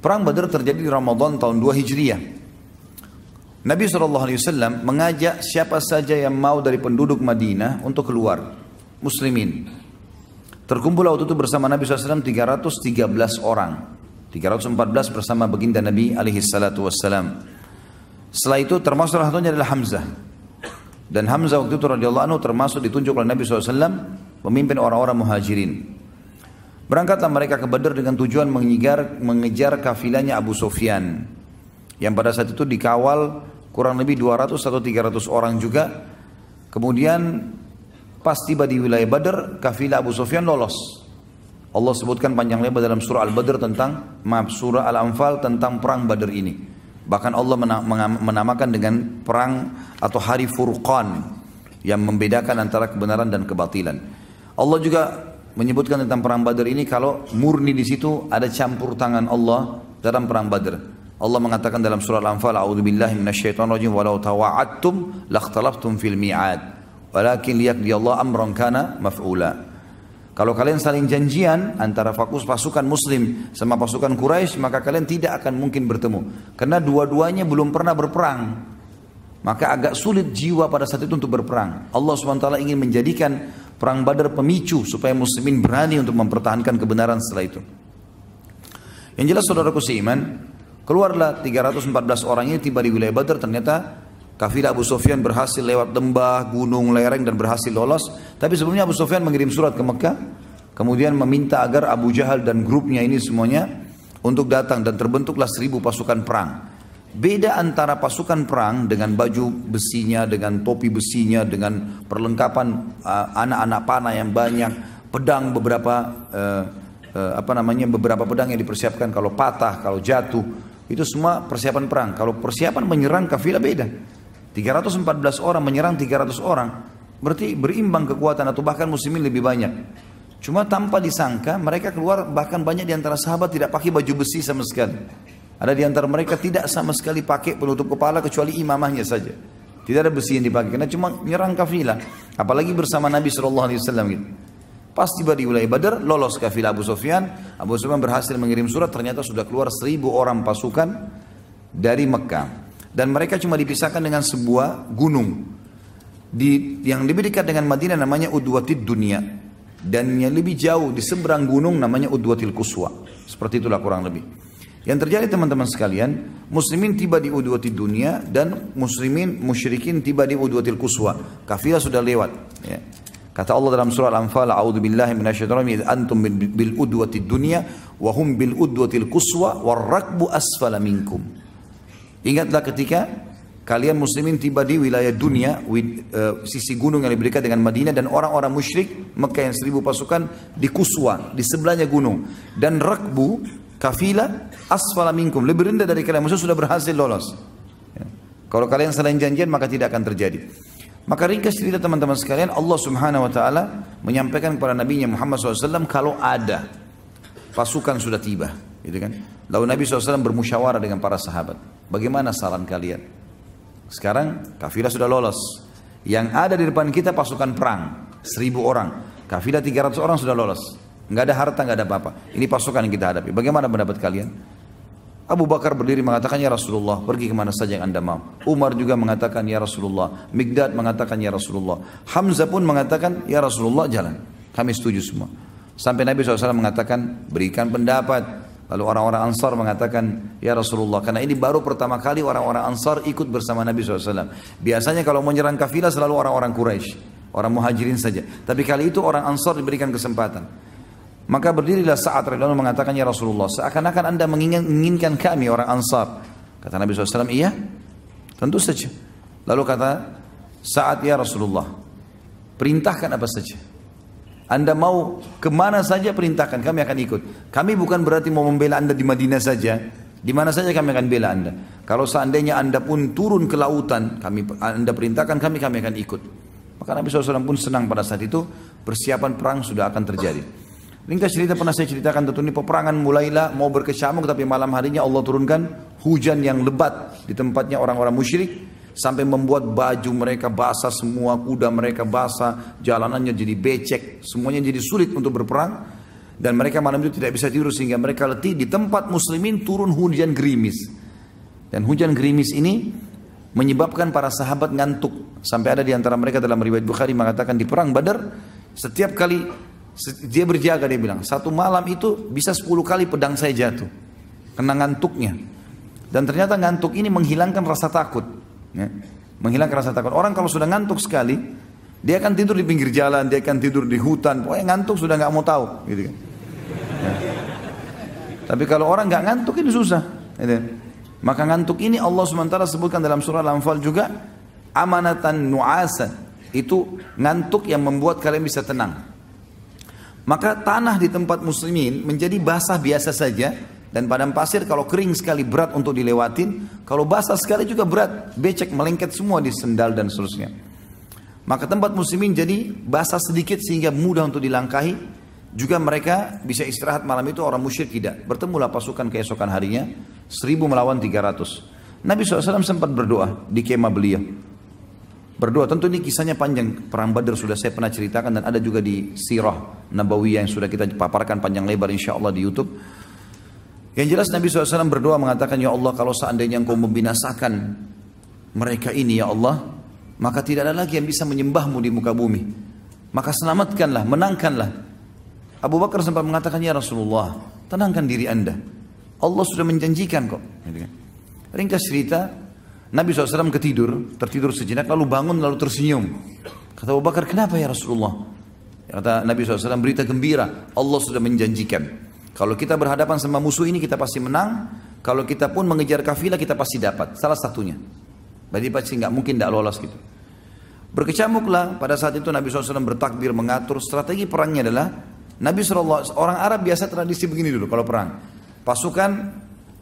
Perang Badar terjadi di Ramadan tahun 2 Hijriah. Nabi SAW mengajak siapa saja yang mau dari penduduk Madinah untuk keluar. Muslimin. Terkumpul waktu itu bersama Nabi SAW 313 orang. 314 bersama baginda Nabi alaihi salatu wassalam. Setelah itu termasuk salah satunya adalah Hamzah. Dan Hamzah waktu itu radhiyallahu anhu termasuk ditunjuk oleh Nabi SAW pemimpin orang-orang muhajirin. Berangkatlah mereka ke Badar dengan tujuan mengejar, mengejar kafilahnya Abu Sufyan. Yang pada saat itu dikawal kurang lebih 200 atau 300 orang juga. Kemudian pas tiba di wilayah Badar, kafilah Abu Sufyan lolos. Allah sebutkan panjang lebar dalam surah Al-Badr tentang maaf surah Al-Anfal tentang perang Badar ini. Bahkan Allah menamakan dengan perang atau hari Furqan yang membedakan antara kebenaran dan kebatilan. Allah juga menyebutkan tentang perang Badar ini kalau murni di situ ada campur tangan Allah dalam perang Badar. Allah mengatakan dalam surah Al-Anfal, "A'udzubillahi minasyaitonirrajim walau tawa'adtum lakhtalaftum fil mi'ad, walakin liyaqdi Allah amran kana maf'ula." Kalau kalian saling janjian antara fokus pasukan muslim sama pasukan Quraisy, maka kalian tidak akan mungkin bertemu. Karena dua-duanya belum pernah berperang. Maka agak sulit jiwa pada saat itu untuk berperang. Allah SWT ingin menjadikan Perang Badar pemicu supaya muslimin berani untuk mempertahankan kebenaran setelah itu. Yang jelas saudaraku seiman, keluarlah 314 orang ini tiba di wilayah Badar ternyata kafilah Abu Sufyan berhasil lewat lembah, gunung, lereng dan berhasil lolos. Tapi sebelumnya Abu Sufyan mengirim surat ke Mekah, kemudian meminta agar Abu Jahal dan grupnya ini semuanya untuk datang dan terbentuklah seribu pasukan perang. Beda antara pasukan perang dengan baju besinya, dengan topi besinya, dengan perlengkapan uh, anak-anak panah yang banyak, pedang beberapa uh, uh, apa namanya beberapa pedang yang dipersiapkan kalau patah, kalau jatuh, itu semua persiapan perang. Kalau persiapan menyerang kafilah beda. 314 orang menyerang 300 orang, berarti berimbang kekuatan atau bahkan muslimin lebih banyak. Cuma tanpa disangka mereka keluar bahkan banyak di antara sahabat tidak pakai baju besi sama sekali. Ada di antara mereka tidak sama sekali pakai penutup kepala kecuali imamahnya saja. Tidak ada besi yang dipakai karena cuma menyerang kafilah. Apalagi bersama Nabi Shallallahu Alaihi Wasallam gitu. Pas tiba di wilayah Badar, lolos kafilah Abu Sufyan. Abu Sufyan berhasil mengirim surat, ternyata sudah keluar seribu orang pasukan dari Mekah. Dan mereka cuma dipisahkan dengan sebuah gunung. Di, yang lebih dekat dengan Madinah namanya Udwatid Dunia. Dan yang lebih jauh di seberang gunung namanya Udwatil Kuswa. Seperti itulah kurang lebih. Yang terjadi teman-teman sekalian, muslimin tiba di udwati dunia dan muslimin musyrikin tiba di udwatil kuswa. Kafilah sudah lewat. Ya. Kata Allah dalam surah Al-Anfal, "A'udzu billahi minasyaitonir rajim. Antum bil udwati dunya wa hum bil udwatil quswa war rakbu asfala minkum." Ingatlah ketika kalian muslimin tiba di wilayah dunia, uh, sisi gunung yang dekat dengan Madinah dan orang-orang musyrik Mekah yang seribu pasukan di Kuswa, di sebelahnya gunung. Dan rakbu kafilah asfala minkum. Lebih rendah dari kalian. Maksudnya sudah berhasil lolos. Ya. kalau kalian selain janjian maka tidak akan terjadi. Maka ringkas cerita teman-teman sekalian Allah subhanahu wa ta'ala menyampaikan kepada Nabi Muhammad SAW kalau ada pasukan sudah tiba gitu kan? Lalu Nabi SAW bermusyawarah dengan para sahabat. Bagaimana saran kalian? Sekarang kafilah sudah lolos. Yang ada di depan kita pasukan perang seribu orang. Kafilah 300 orang sudah lolos nggak ada harta, nggak ada apa-apa. Ini pasukan yang kita hadapi. Bagaimana pendapat kalian? Abu Bakar berdiri mengatakan, Ya Rasulullah, pergi ke mana saja yang anda mau. Umar juga mengatakan, Ya Rasulullah. Migdad mengatakan, Ya Rasulullah. Hamzah pun mengatakan, Ya Rasulullah, jalan. Kami setuju semua. Sampai Nabi SAW mengatakan, berikan pendapat. Lalu orang-orang Ansar mengatakan, Ya Rasulullah, karena ini baru pertama kali orang-orang Ansar ikut bersama Nabi SAW. Biasanya kalau menyerang kafilah selalu orang-orang Quraisy, orang muhajirin saja. Tapi kali itu orang Ansar diberikan kesempatan. Maka berdirilah saat radhiyallahu mengatakan ya Rasulullah, seakan-akan anda menginginkan kami orang Ansar. Kata Nabi SAW, iya, tentu saja. Lalu kata saat ya Rasulullah, perintahkan apa saja. Anda mau ke mana saja perintahkan, kami akan ikut. Kami bukan berarti mau membela anda di Madinah saja. Di mana saja kami akan bela anda. Kalau seandainya anda pun turun ke lautan, kami anda perintahkan kami, kami akan ikut. Maka Nabi SAW pun senang pada saat itu, persiapan perang sudah akan terjadi. Ringkas cerita pernah saya ceritakan tentu ini peperangan mulailah mau berkecamuk tapi malam harinya Allah turunkan hujan yang lebat di tempatnya orang-orang musyrik Sampai membuat baju mereka basah semua, kuda mereka basah, jalanannya jadi becek, semuanya jadi sulit untuk berperang. Dan mereka malam itu tidak bisa tidur sehingga mereka letih. Di tempat muslimin turun hujan gerimis. Dan hujan gerimis ini menyebabkan para sahabat ngantuk. Sampai ada di antara mereka dalam riwayat Bukhari mengatakan di perang Badar, setiap kali dia berjaga dia bilang, satu malam itu bisa 10 kali pedang saya jatuh. Kena ngantuknya. Dan ternyata ngantuk ini menghilangkan rasa takut. Ya. Menghilangkan rasa takut. Orang kalau sudah ngantuk sekali, dia akan tidur di pinggir jalan, dia akan tidur di hutan. Pokoknya ngantuk sudah nggak mau tahu. Gitu kan. Ya. Tapi kalau orang nggak ngantuk ini susah. Gitu. Maka ngantuk ini Allah SWT sebutkan dalam surah Al-Anfal juga amanatan nu'asan. Itu ngantuk yang membuat kalian bisa tenang. Maka tanah di tempat muslimin menjadi basah biasa saja dan padang pasir kalau kering sekali berat untuk dilewatin, kalau basah sekali juga berat, becek melengket semua di sendal dan seterusnya. Maka tempat muslimin jadi basah sedikit sehingga mudah untuk dilangkahi. Juga mereka bisa istirahat malam itu orang musyrik tidak. Bertemulah pasukan keesokan harinya, seribu melawan tiga ratus. Nabi SAW sempat berdoa di kemah beliau. Berdoa, tentu ini kisahnya panjang. Perang Badar sudah saya pernah ceritakan dan ada juga di Sirah Nabawiyah yang sudah kita paparkan panjang lebar insya Allah di Youtube. Yang jelas Nabi SAW berdoa mengatakan, Ya Allah kalau seandainya engkau membinasakan mereka ini ya Allah, maka tidak ada lagi yang bisa menyembahmu di muka bumi. Maka selamatkanlah, menangkanlah Abu Bakar sempat mengatakan, Ya Rasulullah, tenangkan diri anda. Allah sudah menjanjikan kok. Ringkas cerita, Nabi SAW ketidur, tertidur sejenak, lalu bangun, lalu tersenyum. Kata Abu Bakar, kenapa ya Rasulullah? Kata Nabi SAW, berita gembira, Allah sudah menjanjikan. Kalau kita berhadapan sama musuh ini, kita pasti menang. Kalau kita pun mengejar kafilah, kita pasti dapat. Salah satunya. Berarti pasti nggak mungkin tidak lolos gitu. Berkecamuklah pada saat itu Nabi SAW bertakbir mengatur strategi perangnya adalah Nabi SAW, orang Arab biasa tradisi begini dulu kalau perang. Pasukan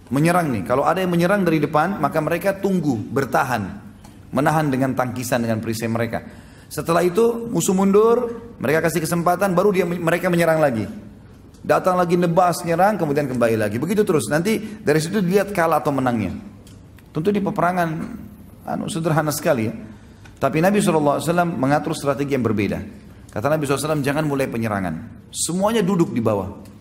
menyerang nih. Kalau ada yang menyerang dari depan, maka mereka tunggu, bertahan. Menahan dengan tangkisan, dengan perisai mereka. Setelah itu musuh mundur, mereka kasih kesempatan, baru dia mereka menyerang lagi. Datang lagi nebas, nyerang, kemudian kembali lagi. Begitu terus. Nanti dari situ dilihat kalah atau menangnya. Tentu di peperangan anu, sederhana sekali ya. Tapi Nabi SAW mengatur strategi yang berbeda. Kata Nabi SAW, jangan mulai penyerangan. Semuanya duduk di bawah.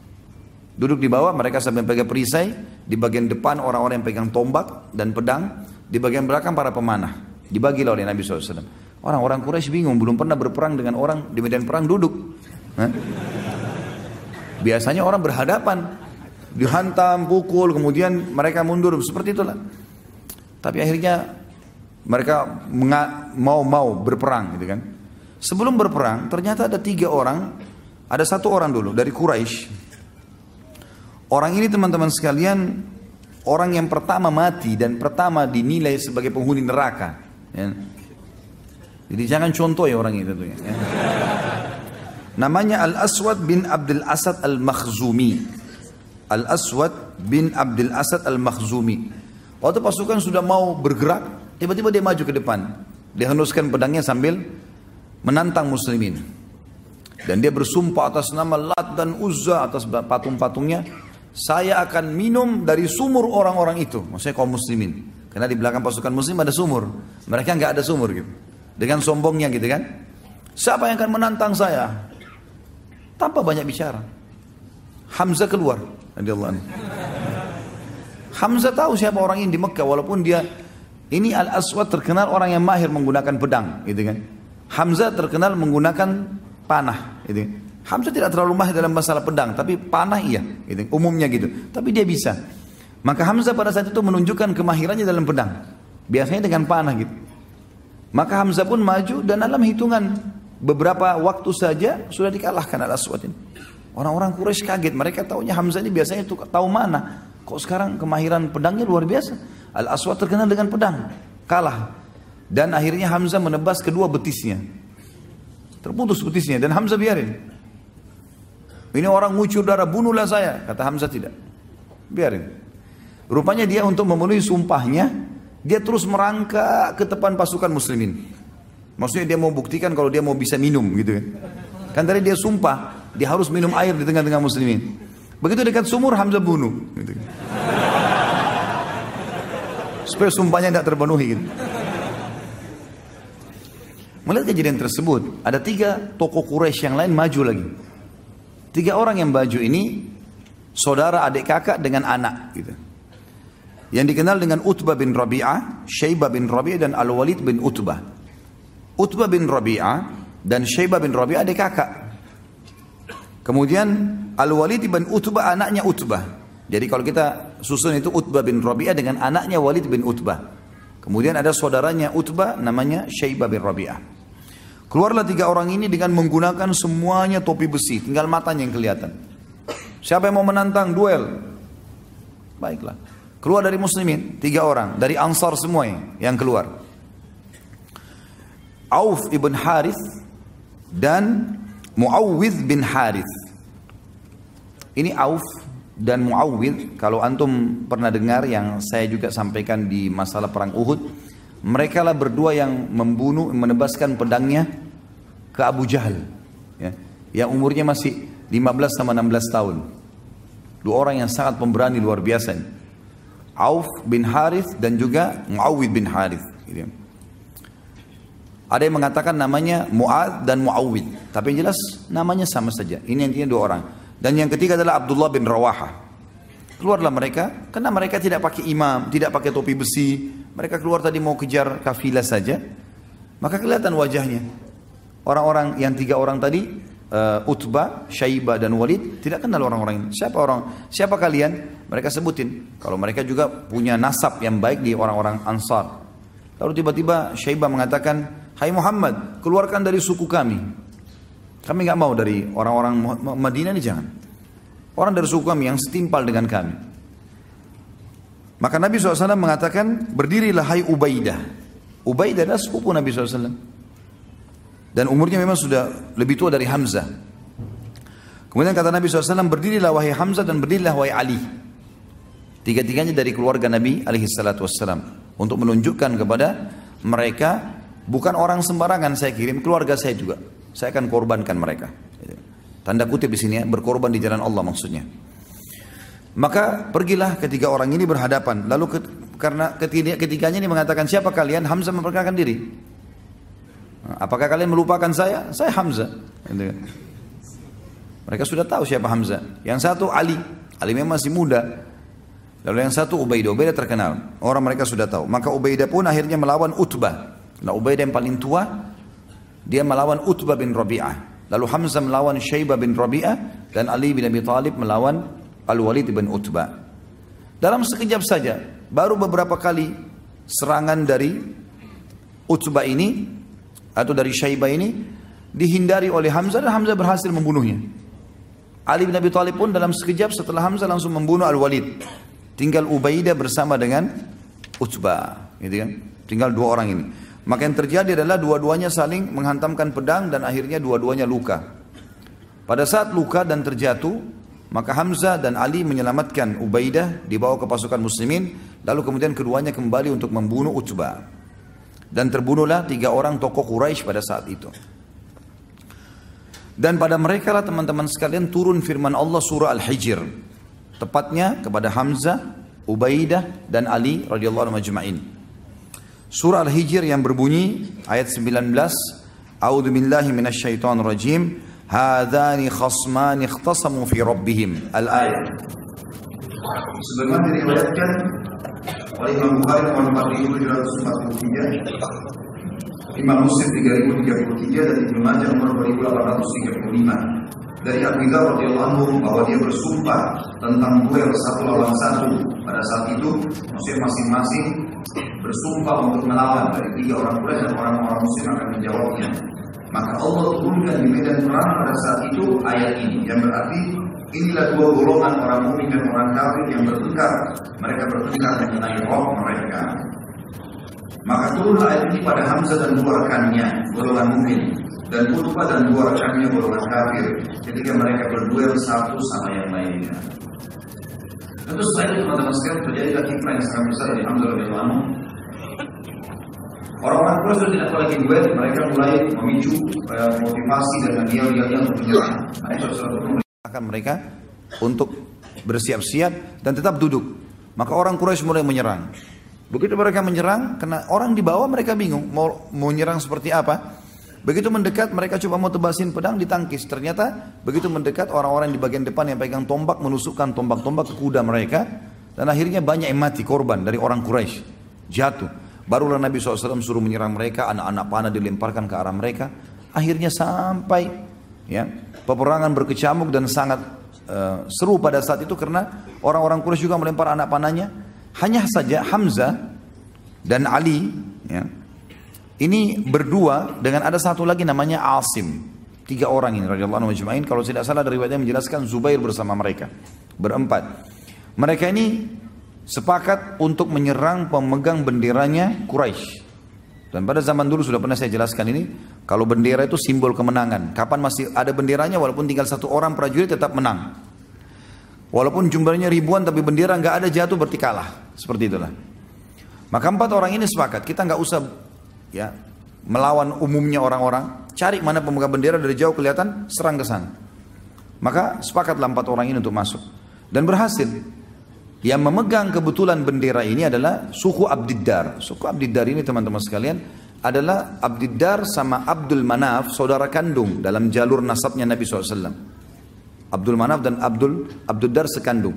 Duduk di bawah, mereka sampai pegang perisai. Di bagian depan orang-orang yang pegang tombak dan pedang. Di bagian belakang para pemanah. Dibagilah oleh Nabi SAW. Orang-orang Quraisy bingung, belum pernah berperang dengan orang di medan perang duduk. Hah? Biasanya orang berhadapan. Dihantam, pukul, kemudian mereka mundur. Seperti itulah. Tapi akhirnya mereka mau-mau berperang gitu kan. Sebelum berperang, ternyata ada tiga orang, ada satu orang dulu dari Quraisy. Orang ini teman-teman sekalian, orang yang pertama mati dan pertama dinilai sebagai penghuni neraka. Ya. Jadi jangan contoh ya orang itu. Ya. Namanya Al-Aswad bin Abdul Asad Al-Makhzumi. Al-Aswad bin Abdul Asad Al-Makhzumi. Waktu pasukan sudah mau bergerak, tiba-tiba dia maju ke depan. Dia henuskan pedangnya sambil menantang muslimin. Dan dia bersumpah atas nama Lat dan Uzza atas patung-patungnya, saya akan minum dari sumur orang-orang itu, maksudnya kaum muslimin. Karena di belakang pasukan muslim ada sumur, mereka nggak ada sumur gitu. Dengan sombongnya gitu kan. Siapa yang akan menantang saya? Tanpa banyak bicara. Hamzah keluar, anhu. Hamzah tahu siapa orang ini di Mekah walaupun dia ini Al-Aswad terkenal orang yang mahir menggunakan pedang, gitu kan. Hamzah terkenal menggunakan panah. Gitu. Hamzah tidak terlalu mahir dalam masalah pedang, tapi panah iya, gitu. umumnya gitu. Tapi dia bisa. Maka Hamzah pada saat itu menunjukkan kemahirannya dalam pedang. Biasanya dengan panah gitu. Maka Hamzah pun maju dan dalam hitungan beberapa waktu saja sudah dikalahkan al Aswad ini. Orang-orang Quraisy kaget, mereka tahunya Hamzah ini biasanya tahu mana. Kok sekarang kemahiran pedangnya luar biasa. Al Aswad terkenal dengan pedang, kalah. Dan akhirnya Hamzah menebas kedua betisnya. Terputus betisnya dan Hamzah biarin. Ini orang ngucur darah, bunuhlah saya. Kata Hamzah tidak. Biarin. Rupanya dia untuk memenuhi sumpahnya, dia terus merangkak ke depan pasukan muslimin. Maksudnya dia mau buktikan kalau dia mau bisa minum gitu kan. Kan tadi dia sumpah, dia harus minum air di tengah-tengah muslimin. Begitu dekat sumur Hamzah bunuh. Gitu. Supaya sumpahnya tidak terpenuhi gitu. Melihat kejadian tersebut, ada tiga tokoh Quraisy yang lain maju lagi. Tiga orang yang maju ini saudara adik kakak dengan anak gitu. Yang dikenal dengan Utbah bin Rabi'ah, Syaibah bin Rabi'ah dan Al-Walid bin Utbah. Utbah bin Rabi'ah dan Syaibah bin Rabi'ah adik kakak. Kemudian Al-Walid bin Utbah anaknya Utbah. Jadi kalau kita susun itu Utbah bin Rabi'ah dengan anaknya Walid bin Utbah. Kemudian ada saudaranya Utbah namanya Syaibah bin Rabi'ah. Keluarlah tiga orang ini dengan menggunakan semuanya topi besi, tinggal matanya yang kelihatan. Siapa yang mau menantang duel? Baiklah. Keluar dari muslimin, tiga orang. Dari ansar semua yang keluar. Auf ibn Harith dan Muawwidh bin Harith. Ini Auf dan Muawwid kalau antum pernah dengar yang saya juga sampaikan di masalah perang Uhud mereka lah berdua yang membunuh menebaskan pedangnya ke Abu Jahal ya, yang umurnya masih 15 sama 16 tahun dua orang yang sangat pemberani luar biasa Auf bin Harith dan juga Muawwid bin Harith gitu. Ya. ada yang mengatakan namanya Mu'ad dan Muawwid tapi yang jelas namanya sama saja ini intinya dua orang dan yang ketiga adalah Abdullah bin Rawaha. Keluarlah mereka, karena mereka tidak pakai imam, tidak pakai topi besi. Mereka keluar tadi mau kejar kafilah saja. Maka kelihatan wajahnya. Orang-orang yang tiga orang tadi, uh, Utbah, Syaibah dan Walid, tidak kenal orang-orang ini. Siapa orang? Siapa kalian? Mereka sebutin. Kalau mereka juga punya nasab yang baik di orang-orang Ansar. Lalu tiba-tiba Syaibah mengatakan, Hai Muhammad, keluarkan dari suku kami. Kami nggak mau dari orang-orang Madinah ini jangan. Orang dari suku kami yang setimpal dengan kami. Maka Nabi SAW mengatakan, berdirilah hai Ubaidah. Ubaidah adalah sepupu Nabi SAW. Dan umurnya memang sudah lebih tua dari Hamzah. Kemudian kata Nabi SAW, berdirilah wahai Hamzah dan berdirilah wahai Ali. Tiga-tiganya dari keluarga Nabi SAW. Untuk menunjukkan kepada mereka, bukan orang sembarangan saya kirim, keluarga saya juga saya akan korbankan mereka. Tanda kutip di sini ya, berkorban di jalan Allah maksudnya. Maka pergilah ketiga orang ini berhadapan. Lalu ke, karena ketiga, ketiganya ini mengatakan siapa kalian? Hamzah memperkenalkan diri. Apakah kalian melupakan saya? Saya Hamzah. Gitu. Mereka sudah tahu siapa Hamzah. Yang satu Ali. Ali memang masih muda. Lalu yang satu Ubaidah. Ubaidah terkenal. Orang mereka sudah tahu. Maka Ubaidah pun akhirnya melawan Utbah. Nah Ubaidah yang paling tua dia melawan Utbah bin Rabi'ah. Lalu Hamzah melawan Syaibah bin Rabi'ah dan Ali bin Abi Thalib melawan Al-Walid bin Utbah. Dalam sekejap saja, baru beberapa kali serangan dari Utbah ini atau dari Syaibah ini dihindari oleh Hamzah dan Hamzah berhasil membunuhnya. Ali bin Abi Thalib pun dalam sekejap setelah Hamzah langsung membunuh Al-Walid. Tinggal Ubaidah bersama dengan Utbah, gitu kan? Tinggal dua orang ini. Maka yang terjadi adalah dua-duanya saling menghantamkan pedang dan akhirnya dua-duanya luka. Pada saat luka dan terjatuh, maka Hamzah dan Ali menyelamatkan Ubaidah dibawa ke pasukan muslimin, lalu kemudian keduanya kembali untuk membunuh Utbah. Dan terbunuhlah tiga orang tokoh Quraisy pada saat itu. Dan pada mereka lah teman-teman sekalian turun firman Allah surah Al-Hijr. Tepatnya kepada Hamzah, Ubaidah dan Ali radhiyallahu anhu majma'in. Surah Al-Hijr yang berbunyi ayat 19 A'udzu billahi minasyaitonir rajim Hadzani khasman ikhtasamu fi rabbihim. Al-ayat. Sebagaimana diriwayatkan oleh Imam Bukhari nomor 4743 Imam Muslim 3033 dan Ibnu Majah nomor 2835 dari Abu Dhar radhiyallahu anhu bahwa dia bersumpah tentang duel satu lawan satu. Pada saat itu muslim masing-masing bersumpah untuk melawan. Dari tiga orang Quraisy dan orang-orang muslim akan menjawabnya maka Allah turunkan di medan perang pada saat itu ayat ini yang berarti inilah dua golongan orang mukmin dan orang kafir yang bertengkar. Mereka bertengkar mengenai roh mereka. Maka turunlah ayat ini pada Hamzah dan dua rekannya golongan mukmin dan Utbah dan dua rekannya golongan kafir ketika mereka berduel satu sama yang lainnya. Tentu setelah itu teman-teman sekalian terjadi kiprah yang sangat besar di Hamzah radhiyallahu Orang-orang Quraisy sudah tidak lagi duel, mereka mulai memicu uh, motivasi dan yel-yelnya untuk menyerang. akan mereka untuk bersiap-siap dan tetap duduk. Maka orang Quraisy mulai menyerang. Begitu mereka menyerang, karena orang di bawah mereka bingung mau mau menyerang seperti apa. Begitu mendekat mereka coba mau tebasin pedang ditangkis. Ternyata begitu mendekat orang-orang di bagian depan yang pegang tombak menusukkan tombak-tombak ke kuda mereka. Dan akhirnya banyak yang mati korban dari orang Quraisy Jatuh. Barulah Nabi SAW suruh menyerang mereka, anak-anak panah dilemparkan ke arah mereka. Akhirnya sampai ya peperangan berkecamuk dan sangat uh, seru pada saat itu karena orang-orang Quraisy juga melempar anak panahnya. Hanya saja Hamzah dan Ali ya, ini berdua dengan ada satu lagi namanya Asim. Tiga orang ini radhiyallahu anhu. Kalau tidak salah dari riwayatnya menjelaskan Zubair bersama mereka. Berempat. Mereka ini sepakat untuk menyerang pemegang benderanya Quraisy. Dan pada zaman dulu sudah pernah saya jelaskan ini, kalau bendera itu simbol kemenangan. Kapan masih ada benderanya, walaupun tinggal satu orang prajurit tetap menang. Walaupun jumlahnya ribuan, tapi bendera nggak ada jatuh berarti kalah. Seperti itulah. Maka empat orang ini sepakat, kita nggak usah ya melawan umumnya orang-orang. Cari mana pemegang bendera dari jauh kelihatan, serang ke sana. Maka sepakatlah empat orang ini untuk masuk. Dan berhasil. Yang memegang kebetulan bendera ini adalah suku Abdiddar. Suku Abdiddar ini teman-teman sekalian adalah Abdiddar sama Abdul Manaf, saudara kandung dalam jalur nasabnya Nabi SAW. Abdul Manaf dan Abdul Abdiddar sekandung.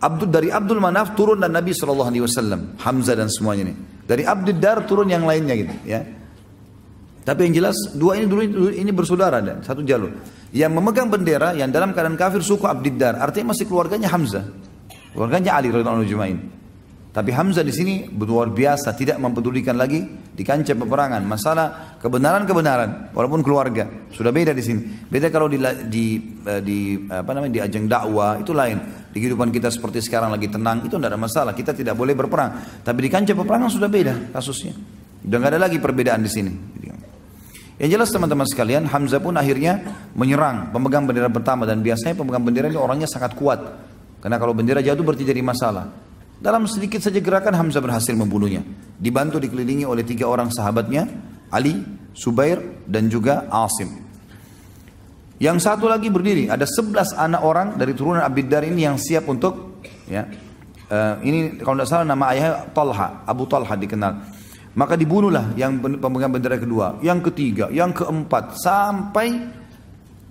Abdul dari Abdul Manaf turun dan Nabi SAW, Hamzah dan semuanya ini. Dari Abdiddar turun yang lainnya gitu, ya. Tapi yang jelas dua ini dulu ini bersaudara dan satu jalur. Yang memegang bendera yang dalam keadaan kafir suku Abdiddar, artinya masih keluarganya Hamzah. Keluarganya Ali radhiyallahu anhu Tapi Hamzah di sini luar biasa tidak mempedulikan lagi di kancah peperangan masalah kebenaran-kebenaran walaupun keluarga sudah beda di sini. Beda kalau di di eh, di apa namanya di ajang dakwah itu lain. Di kehidupan kita seperti sekarang lagi tenang itu tidak ada masalah. Kita tidak boleh berperang. Tapi di kancah peperangan sudah beda kasusnya. Sudah nggak ada lagi perbedaan di sini. Yang jelas teman-teman sekalian, Hamzah pun akhirnya menyerang pemegang bendera pertama dan biasanya pemegang bendera ini orangnya sangat kuat. Karena kalau bendera jatuh berarti jadi masalah. Dalam sedikit saja gerakan Hamzah berhasil membunuhnya. Dibantu dikelilingi oleh tiga orang sahabatnya, Ali, Subair, dan juga Asim. Yang satu lagi berdiri, ada sebelas anak orang dari turunan Abiddar ini yang siap untuk ya. Uh, ini kalau tidak salah nama ayahnya Talha, Abu Talha dikenal. Maka dibunuhlah yang pemegang bendera kedua, yang ketiga, yang keempat, sampai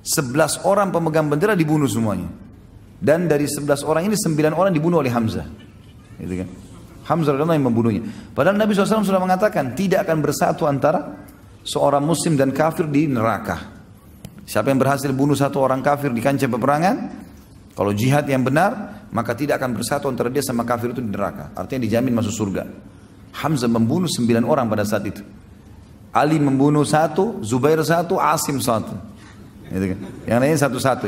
sebelas orang pemegang bendera dibunuh semuanya. Dan dari 11 orang ini 9 orang dibunuh oleh Hamzah. Gitu kan? Hamzah adalah yang membunuhnya. Padahal Nabi SAW sudah mengatakan tidak akan bersatu antara seorang muslim dan kafir di neraka. Siapa yang berhasil bunuh satu orang kafir di kancah peperangan, kalau jihad yang benar, maka tidak akan bersatu antara dia sama kafir itu di neraka. Artinya dijamin masuk surga. Hamzah membunuh sembilan orang pada saat itu. Ali membunuh satu, Zubair satu, Asim satu. Gitu kan? Yang lainnya satu-satu.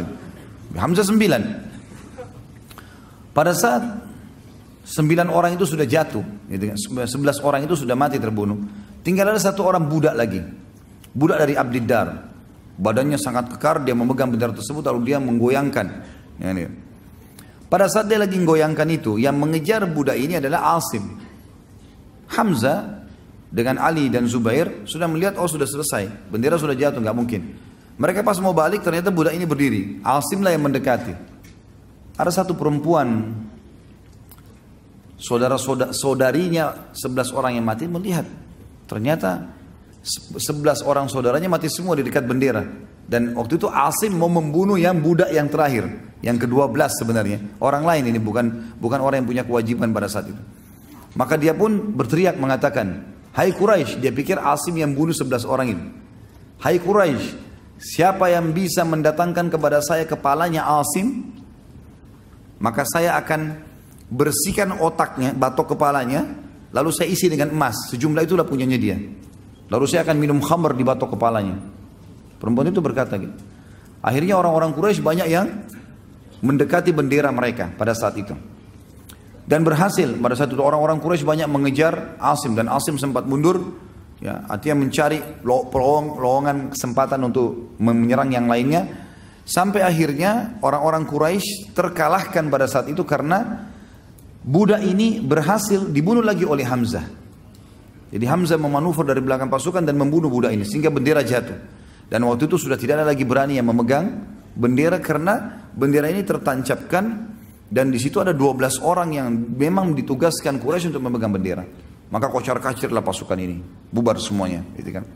Hamzah sembilan. Pada saat sembilan orang itu sudah jatuh, gitu kan, sebelas orang itu sudah mati terbunuh. Tinggal ada satu orang budak lagi, budak dari Abdiddar. Badannya sangat kekar, dia memegang bendera tersebut lalu dia menggoyangkan. Ya. Pada saat dia lagi menggoyangkan itu, yang mengejar budak ini adalah Asim. Hamzah dengan Ali dan Zubair sudah melihat oh sudah selesai, bendera sudah jatuh, nggak mungkin. Mereka pas mau balik ternyata budak ini berdiri. Asim lah yang mendekati. Ada satu perempuan saudara saudarinya sebelas orang yang mati melihat. Ternyata sebelas orang saudaranya mati semua di dekat bendera. Dan waktu itu Asim mau membunuh yang budak yang terakhir yang kedua belas sebenarnya. Orang lain ini bukan bukan orang yang punya kewajiban pada saat itu. Maka dia pun berteriak mengatakan Hai Quraisy dia pikir Asim yang bunuh sebelas orang ini. Hai Quraisy siapa yang bisa mendatangkan kepada saya kepalanya Asim maka saya akan bersihkan otaknya, batok kepalanya, lalu saya isi dengan emas. Sejumlah itulah punyanya dia. Lalu saya akan minum khamr di batok kepalanya. Perempuan itu berkata gitu. Akhirnya orang-orang Quraisy banyak yang mendekati bendera mereka pada saat itu. Dan berhasil pada saat itu orang-orang Quraisy banyak mengejar Asim dan Asim sempat mundur ya artinya mencari lowongan kesempatan untuk menyerang yang lainnya Sampai akhirnya orang-orang Quraisy terkalahkan pada saat itu karena budak ini berhasil dibunuh lagi oleh Hamzah. Jadi Hamzah memanuver dari belakang pasukan dan membunuh budak ini sehingga bendera jatuh. Dan waktu itu sudah tidak ada lagi berani yang memegang bendera karena bendera ini tertancapkan dan di situ ada 12 orang yang memang ditugaskan Quraisy untuk memegang bendera. Maka kocar kacirlah pasukan ini, bubar semuanya, gitu kan.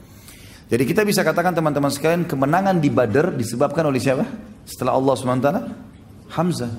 Jadi kita bisa katakan teman-teman sekalian kemenangan di Badar disebabkan oleh siapa? Setelah Allah SWT? Hamzah.